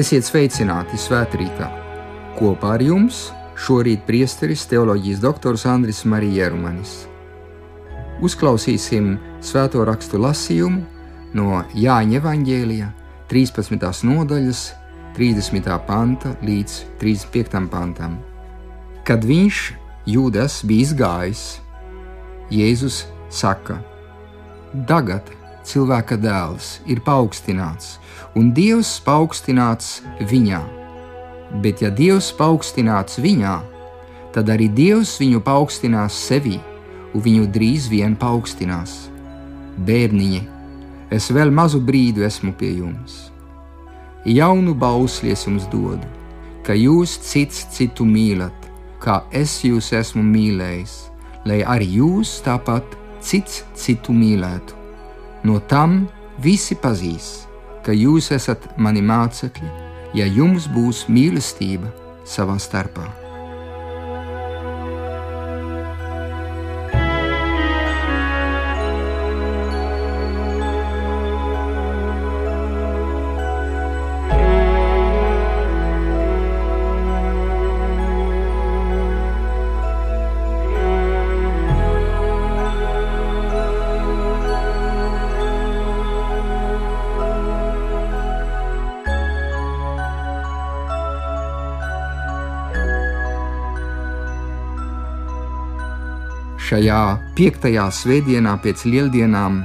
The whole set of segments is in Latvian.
Esiet sveicināti svētkrītā! Kopā ar jums šorīt priesteris teoloģijas doktors Andris Marija Jerumanis. Uzklausīsim svēto rakstu lasījumu no Jāņa Evangēlijā 13. nodaļas 30. panta līdz 35. pantam. Kad viņš, Jūdas, bija izgājis, Jēzus saka: Tagad cilvēka dēls ir paaugstināts, un Dievs paaugstināts viņā. Bet ja Dievs paaugstināts viņā, tad arī Dievs viņu paaugstinās sevī, un viņu drīz vien paaugstinās. Bērniņi, es vēl mazu brīdi esmu pie jums. Jaunu bausli es jums dodu, ka jūs cits citu mīlat, kā es jūs esmu mīlējis, lai arī jūs tāpat cits citu mīlētu. No tam visi pazīs, ka jūs esat mani mācekļi, ja jums būs mīlestība savā starpā. Šajā piektajā svētdienā pēc lieldienām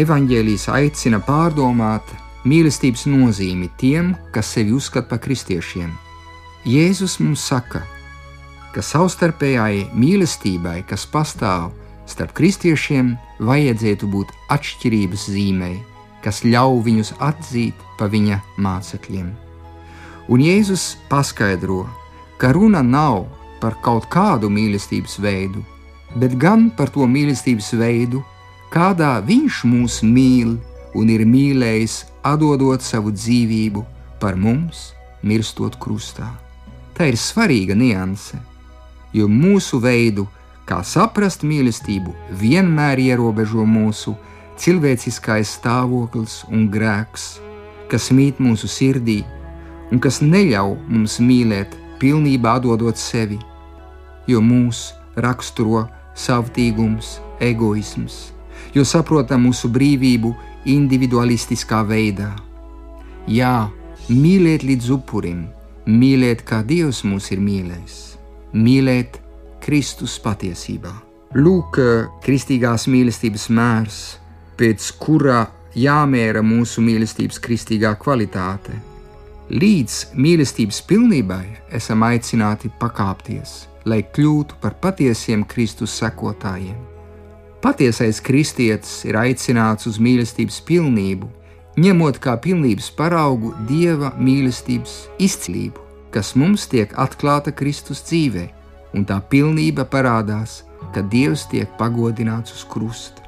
evaņģēlijas aicina pārdomāt mīlestības nozīmi tiem, kas sevi uzskata par kristiešiem. Jēzus mums saka, ka savstarpējai mīlestībai, kas pastāv starp kristiešiem, vajadzētu būt atšķirības zīmei, kas ļauj viņus atzīt par viņa mācekļiem. Un Jēzus paskaidro, ka runa nav par kaut kādu mīlestības veidu, bet gan par to mīlestības veidu, kādā Viņš mūs mīl un ir mīlējis, atdodot savu dzīvību par mums, mirstot krustā. Tā ir svarīga nianse, jo mūsu veidu, kā saprast mīlestību, vienmēr ierobežo mūsu cilvēciskais stāvoklis un grēks, kas mīt mūsu sirdī un kas neļauj mums mīlēt pilnībā atdodot sevi, jo mūs raksturo savtīgums, egoisms, jo saprotam mūsu brīvību individualistiskā veidā. Jā, mīlēt līdz upurim, mīlēt kā Dievs mūs ir mīlējis, mīlēt Kristus patiesībā. Lūk, kristīgās mīlestības mērs, pēc kura jāmēra mūsu mīlestības kristīgā kvalitāte. Līdz mīlestības pilnībai esam aicināti pakāpties lai kļūtu par patiesiem Kristus sekotājiem. Patiesais kristietis ir aicināts uz mīlestības pilnību, ņemot kā pilnības paraugu dieva mīlestības izcilību, kas mums tiek atklāta Kristus dzīvē, un tā pilnība parādās, kad Dievs tiek pagodināts uz krusta.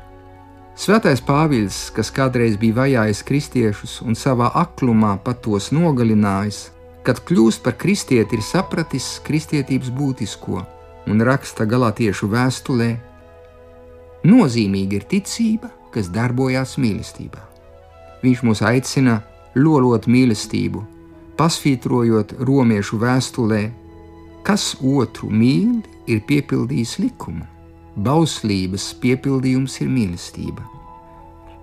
Svētais Pāvils, kas kādreiz bija vajājis kristiešus un savā aklumā pat tos nogalinājis, kad kļūst par kristieti, ir sapratis kristietības būtisko un raksta galātiešu vēstulē: Nozīmīga ir ticība, kas darbojas mīlestībā. Viņš mūs aicina lolot mīlestību, pasvītrojot romiešu vēstulē, kas otru mīl, ir piepildījis likumu. Bauslības piepildījums ir mīlestība.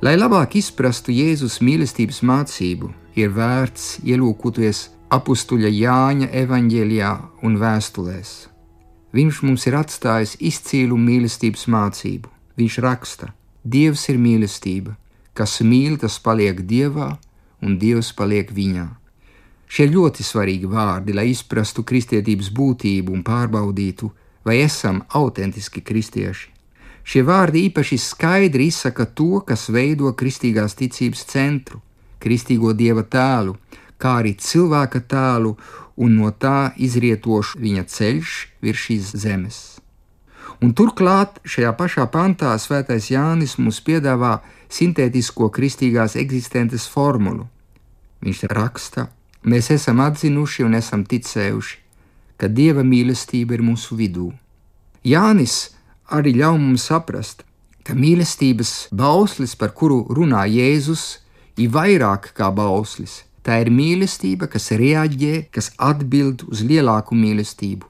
Lai labāk izprastu Jēzus mīlestības mācību, ir vērts ielūkoties apstuļa Jāņa evanģēlijā un vēstulēs. Viņš mums ir atstājis izcīlu mīlestības mācību. Viņš raksta: Dievs ir mīlestība, kas mīl, tas paliek dievā, un dievs paliek viņā. Šie ļoti svarīgi vārdi, lai izprastu kristietības būtību un pārbaudītu, vai esam autentiski kristieši. Šie vārdi īpaši skaidri izsaka to, kas veido kristīgās ticības centru, kristīgo dieva tēlu, kā arī cilvēka tēlu un no tā izrietošu viņa ceļš virs šīs zemes. Un turklāt šajā pašā pantā Svētais Jānis mums piedāvā sintētisko kristīgās eksistences formulu. Viņš raksta, mēs esam atzinuši un esam ticējuši, ka Dieva mīlestība ir mūsu vidū. Jānis arī ļauj mums saprast, ka mīlestības bauslis, par kuru runā Jēzus, ir vairāk kā bauslis, Tā ir mīlestība, kas reaģē, kas atbild uz lielāku mīlestību.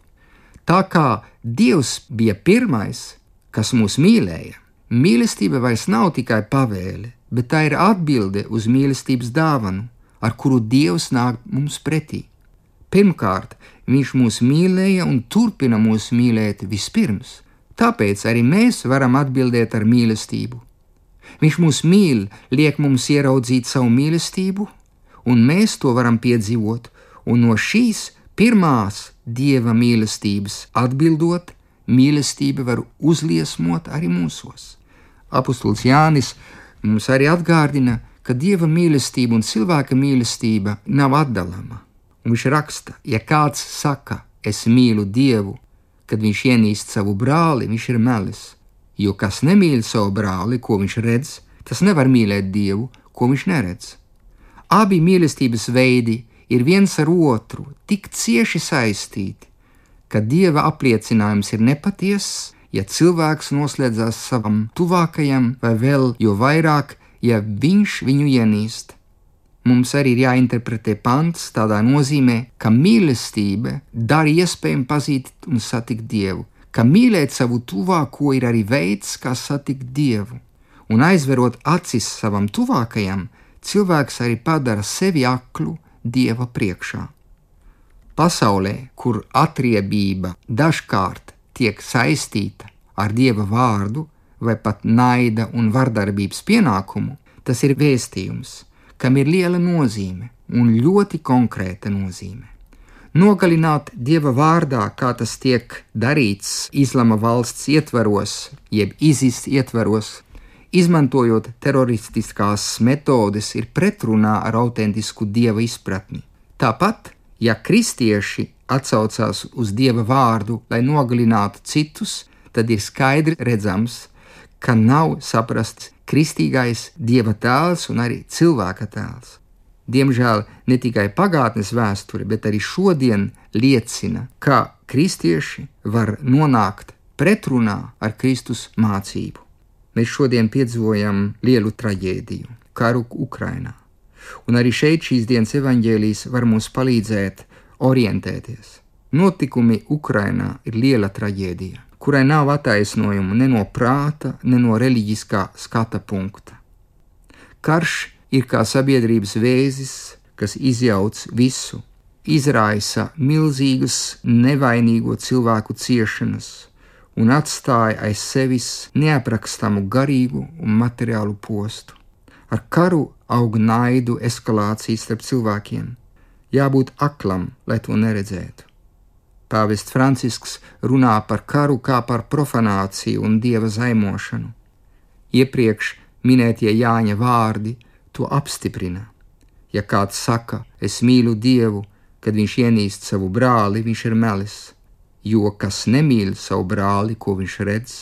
Tā kā Dievs bija pirmais, kas mūs mīlēja, mīlestība vairs nav tikai pavēle, bet tā ir atbilde uz mīlestības dāvanu, ar kuru Dievs nāk mums pretī. Pirmkārt, Viņš mūs mīlēja un turpina mūs mīlēt vispirms, tāpēc arī mēs varam atbildēt ar mīlestību. Viņš mūs mīl, liek mums ieraudzīt savu mīlestību, un mēs to varam piedzīvot, un no šīs pirmās dieva mīlestības atbildot, mīlestība var uzliesmot arī mūsos. Apostols Jānis mums arī atgādina, ka dieva mīlestība un cilvēka mīlestība nav atdalāma. Viņš raksta, ja kāds saka, es mīlu Dievu, kad viņš ienīst savu brāli, viņš ir melis. Jo kas nemīl savu brāli, ko viņš redz, tas nevar mīlēt Dievu, ko viņš neredz. Abi mīlestības veidi ir viens ar otru tik cieši saistīti, ka Dieva apliecinājums ir nepatiess, ja cilvēks noslēdzas savam tuvākajam, vai vēl jo vairāk, ja viņš viņu ienīst. Mums arī ir jāinterpretē pants tādā nozīmē, ka mīlestība dara iespējami pazīt un satikt Dievu, ka mīlēt savu tuvāko ir arī veids, kā satikt Dievu, un aizverot acis savam tuvākajam, cilvēks arī padara sevi aklu Dieva priekšā. Pasaulē, kur atriebība dažkārt tiek saistīta ar Dieva vārdu vai pat naida un vardarbības pienākumu, tas ir vēstījums, kam ir liela nozīme un ļoti konkrēta nozīme. Nogalināt dieva vārdā, kā tas tiek darīts Islama valsts ietvaros, jeb izis ietvaros, izmantojot teroristiskās metodes, ir pretrunā ar autentisku dieva izpratni. Tāpat, ja kristieši atsaucās uz dieva vārdu, lai nogalinātu citus, tad ir skaidri redzams, ka nav saprasts kristīgais dieva tēls un arī cilvēka tēls. Diemžēl ne tikai pagātnes vēsture, bet arī šodien liecina, ka kristieši var nonākt pretrunā ar Kristus mācību. Mēs šodien piedzīvojam lielu traģēdiju, karu Ukrainā. Un arī šeit šīs dienas evaņģēlijas var mums palīdzēt orientēties. Notikumi Ukrainā ir liela traģēdija kurai nav attaisnojumu ne no prāta, ne no reliģiskā skata punkta. Karš ir kā sabiedrības vēzis, kas izjauc visu, izraisa milzīgas, nevainīgo cilvēku ciešanas un atstāja aiz sevis neaprakstāmu garīgu un materiālu postu. Ar karu aug naidu eskalācija starp cilvēkiem. Jābūt aklam, lai to neredzētu. Pāvests Francisks runā par karu kā par profanāciju un dieva zaimošanu. Iepriekš minētie Jāņa vārdi to apstiprina. Ja kāds saka, es mīlu Dievu, kad viņš ienīst savu brāli, viņš ir melis, jo kas nemīl savu brāli, ko viņš redz,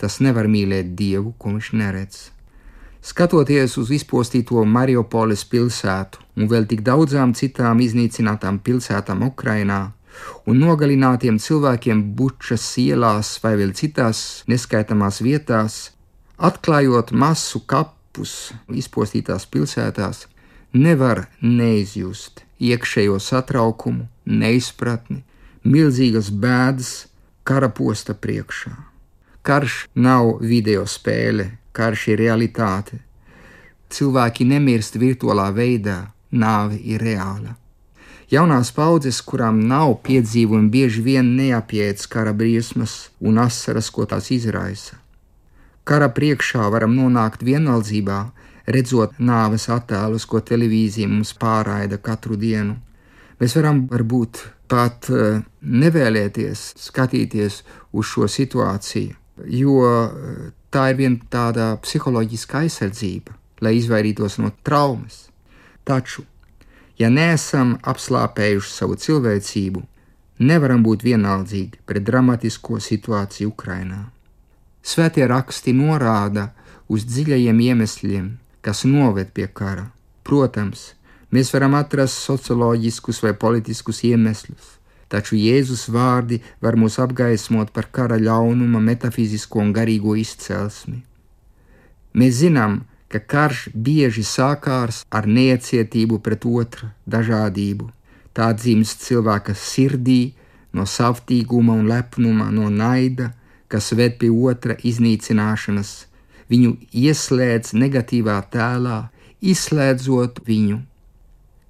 tas nevar mīlēt Dievu, ko viņš neredz. Skatoties uz izpostīto Mariupoles pilsētu un vēl tik daudzām citām iznīcinātām pilsētām Ukrainā, un nogalinātiem cilvēkiem bučas ielās vai vēl citās neskaitāmās vietās, atklājot masu kapus izpostītās pilsētās, nevar neizjust iekšējo satraukumu, neizpratni, milzīgas bēdas kara posta priekšā. Karš nav video spēle, karš ir realitāte. Cilvēki nemirst virtuālā veidā, nāve ir reāla. Jaunās paudzes, kurām nav piedzīvojumi, bieži vien neapiet kara briesmas un asaras, ko tās izraisa. Kara priekšā varam nonākt vienaldzībā, redzot nāves attēlus, ko televīzija mums pārraida katru dienu. Mēs varam varbūt pat eh, nevēlēties skatīties uz šo situāciju, jo eh, tā ir viena tāda psiholoģiska aizsardzība, lai izvairītos no traumas. Taču Ja neesam apslāpējuši savu cilvēcību, nevaram būt vienaldzīgi pret dramatisko situāciju Ukrajinā. Svētie raksti norāda uz dziļajiem iemesliem, kas noved pie kara. Protams, mēs varam atrast socioloģiskus vai politiskus iemeslus, taču Jēzus vārdi var mūs apgaismot par kara ļaunuma, metafizisko un garīgo izcelsmi. Mēs zinām, ka karš bieži sākās ar necietību pret otru dažādību. Tā dzimst cilvēka sirdī no savtīguma un lepnuma, no naida, kas ved pie otra iznīcināšanas. Viņu ieslēdz negatīvā tēlā, izslēdzot viņu.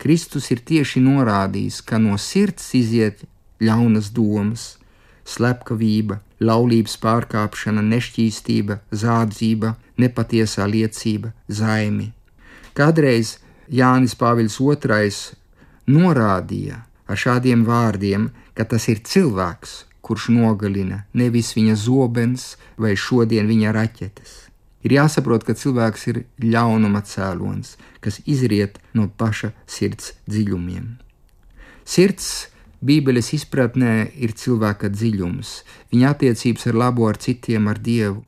Kristus ir tieši norādījis, ka no sirds iziet ļaunas domas, slepkavība, laulības pārkāpšana, nešķīstība, zādzība, nepatiesā liecība, zaimi. Kādreiz Jānis Pāvils II norādīja ar šādiem vārdiem, ka tas ir cilvēks, kurš nogalina, nevis viņa zobens vai šodien viņa raķetes. Ir jāsaprot, ka cilvēks ir ļaunuma cēlonis, kas izriet no paša sirds dziļumiem. Sirds Bībeles izpratnē ir cilvēka dziļums, viņa attiecības ar labo, ar citiem, ar dievu.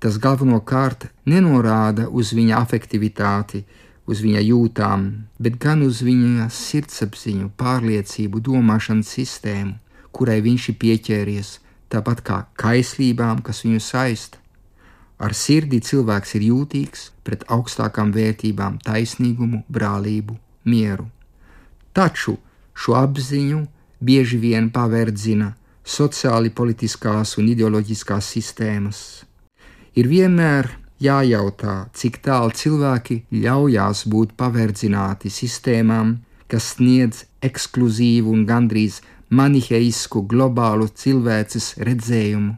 Tas galvenokārt nenorāda uz viņa afektivitāti, uz viņa jūtām, bet gan uz viņa sirdsapziņu, pārliecību, domāšanas sistēmu, kurai viņš ir pieķēries, tāpat kā kaislībām, kas viņu saista. Ar sirdi cilvēks ir jūtīgs pret augstākām vērtībām, taisnīgumu, brālību, mieru. Taču šo apziņu bieži vien paverdzina sociāli politiskās un ideoloģiskās sistēmas. Ir vienmēr jājautā, cik tālu cilvēki ļaujās būt paverdzināti sistēmām, kas sniedz ekskluzīvu un gandrīz maniheisku globālu cilvēces redzējumu,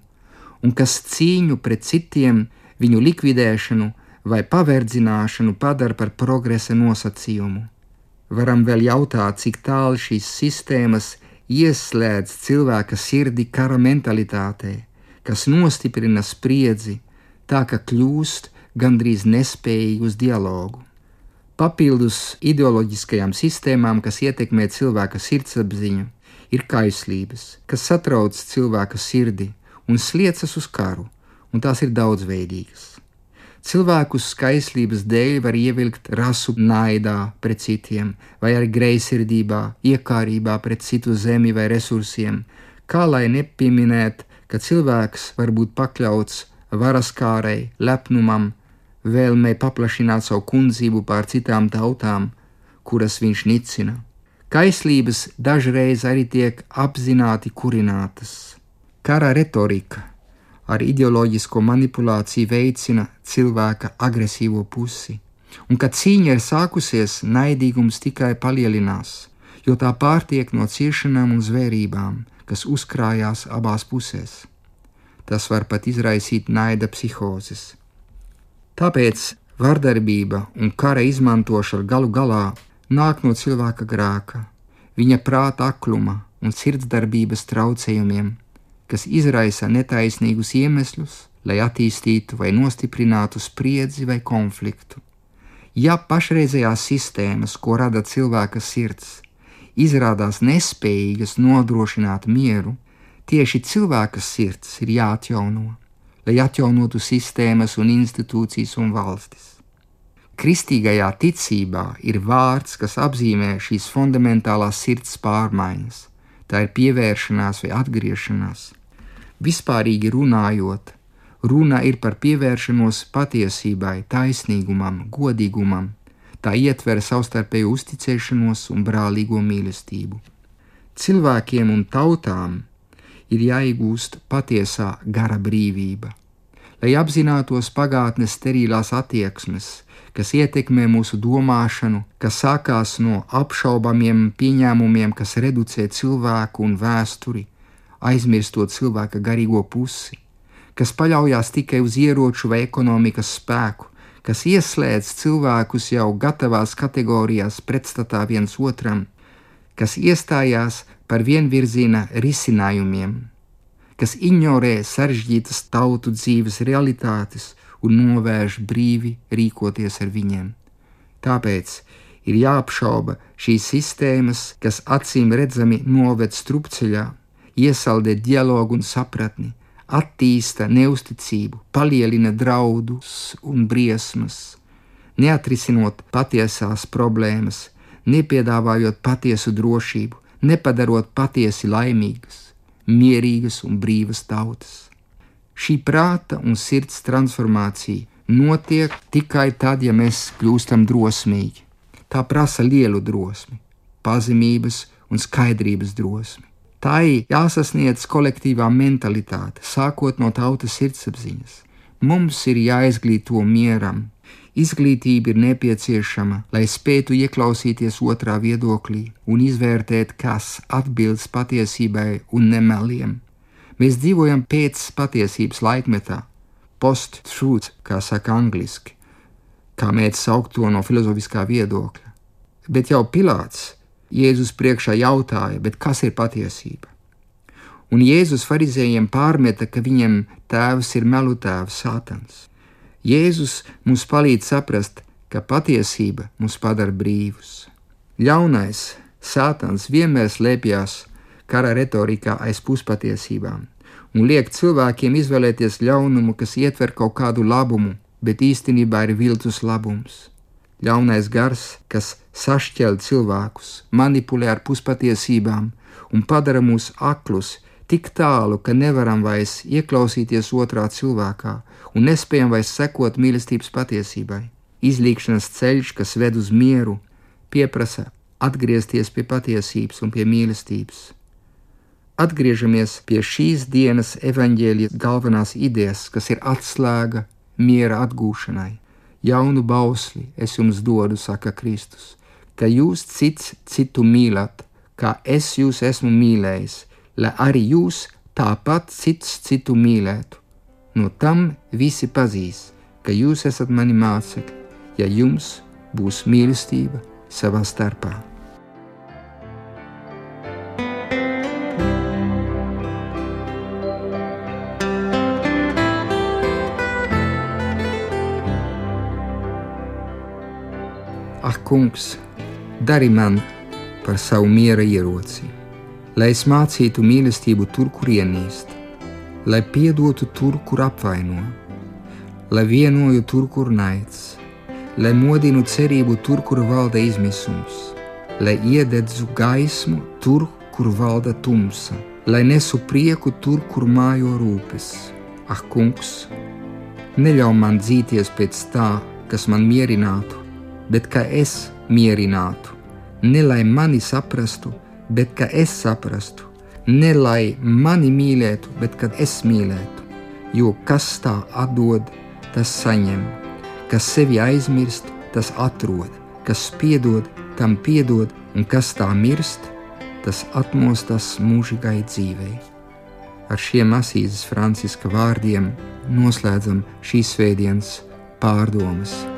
un kas cīņu pret citiem, viņu likvidēšanu vai paverdzināšanu padara par progresa nosacījumu. Varam vēl jautāt, cik tālu šīs sistēmas ieslēdz cilvēka sirdi kara mentalitātē, kas nostiprina spriedzi, tā ka kļūst gandrīz nespējīgi uz dialogu. Papildus ideoloģiskajām sistēmām, kas ietekmē cilvēka sirdsapziņu, ir kaislības, kas satrauc cilvēka sirdi un sliecas uz karu, un tās ir daudzveidīgas. Cilvēkus skaislības dēļ var ievilkt rasu naidā pret citiem, vai arī greizsirdībā, iekārībā pret citu zemi vai resursiem, kā lai nepieminēt, ka cilvēks var būt pakļauts varaskārai, lepnumam, vēlmei paplašināt savu kundzību pār citām tautām, kuras viņš nicina. Kaislības dažreiz arī tiek apzināti kurinātas. Kara retorika ar ideoloģisko manipulāciju veicina cilvēka agresīvo pusi, un kad cīņa ir sākusies, naidīgums tikai palielinās, jo tā pārtiek no ciešanām un zvērībām, kas uzkrājās abās pusēs. Tas var pat izraisīt naida psihozes. Tāpēc vardarbība un kara izmantošana galu galā nāk no cilvēka grēka, viņa prāta akluma un sirdsdarbības traucējumiem kas izraisa netaisnīgus iemeslus, lai attīstītu vai nostiprinātu spriedzi vai konfliktu. Ja pašreizējās sistēmas, ko rada cilvēka sirds, izrādās nespējīgas nodrošināt mieru, tieši cilvēka sirds ir jāatjauno, lai atjaunotu sistēmas un institūcijas un valstis. Kristīgajā ticībā ir vārds, kas apzīmē šīs fundamentālās sirds pārmaiņas. Tā ir pievēršanās vai atgriešanās, Vispārīgi runājot, runa ir par pievēršanos patiesībai, taisnīgumam, godīgumam. Tā ietver savstarpēju uzticēšanos un brālīgo mīlestību. Cilvēkiem un tautām ir jāiegūst patiesā gara brīvība, lai apzinātos pagātnes sterilās attieksmes, kas ietekmē mūsu domāšanu, kas sākās no apšaubāmiem pieņēmumiem, kas reducē cilvēku un vēsturi, aizmirstot cilvēka garīgo pusi, kas paļaujas tikai uz ieroču vai ekonomikas spēku, kas ieslēdz cilvēkus jau gatavās kategorijās pretstatā viens otram, kas iestājās par vienvirziena risinājumiem, kas ignorē sarežģītas tautu dzīves realitātes un novērš brīvi rīkoties ar viņiem. Tāpēc ir jāapšauba šīs sistēmas, kas acīm redzami noved strupceļā iesaldē dialogu un sapratni, attīsta neusticību, palielina draudus un briesmas, neatrisinot patiesās problēmas, nepiedāvājot patiesu drošību, nepadarot patiesi laimīgas, mierīgas un brīvas tautas. Šī prāta un sirds transformācija notiek tikai tad, ja mēs kļūstam drosmīgi. Tā prasa lielu drosmi, pazemības un skaidrības drosmi. Tā ir jāsasniedz kolektīvā mentalitāte, sākot no tautas sirdsapziņas. Mums ir jāizglīto mieram. Izglītība ir nepieciešama, lai spētu ieklausīties otrā viedoklī un izvērtēt, kas atbilst patiesībai un nemeliem. Mēs dzīvojam pēc patiesības laikmetā, post-truth, kā saka angliski, kā mēdz saukt to no filozofiskā viedokļa. Bet jau Pilārs Jēzus priekšā jautāja, kas ir patiesība? Un Jēzus farizējiem pārmeta, ka viņam tēvs ir melu tēvs, Sātans. Jēzus mums palīdz saprast, ka patiesība mūs padara brīvus. Ļaunais Sātans vienmēr slēpjas kara retorikā aiz puspatiesībām, un liek cilvēkiem izvēlēties ļaunumu, kas ietver kaut kādu labumu, bet īstenībā ir viltus labums. Ļaunais gars, kas sašķel cilvēkus, manipulē ar puspatiesībām un padara mūs aklus tik tālu, ka nevaram vairs ieklausīties otrā cilvēkā un nespējam vairs sekot mīlestības patiesībai. Izlīkšanas ceļš, kas ved uz mieru, pieprasa atgriezties pie patiesības un pie mīlestības. Atgriežamies pie šīs dienas evaņģēlijas galvenās idejas, kas ir atslēga miera atgūšanai. Jaunu bausli es jums dodu, saka Kristus, ka jūs cits citu mīlat, kā es jūs esmu mīlējis, lai arī jūs tāpat cits citu mīlētu. No tam visi pazīs, ka jūs esat mani mācekļi, ja jums būs mīlestība savā starpā. Ak, kungs, dari man par savu miera ieroci, lai es mācītu mīlestību tur, kur ienīst, lai piedotu tur, kur apvaino, lai vienoju tur, kur naids, lai modinu cerību tur, kur valda izmisums, lai iededzu gaismu tur, kur valda tumsa, lai nesu prieku tur, kur mājo rūpes. Ak, kungs, neļauj man dzīties pēc tā, kas man mierinātu, bet ka es mierinātu, ne lai mani saprastu, bet ka es saprastu, ne lai mani mīlētu, bet kad es mīlētu. Jo kas tā atdod, tas saņem, kas sevi aizmirst, tas atrod, kas piedod, tam piedod, un kas tā mirst, tas atmostas mūžīgai dzīvei. Ar šiem Asīzes Franciska vārdiem noslēdzam šīs svētdienas pārdomas.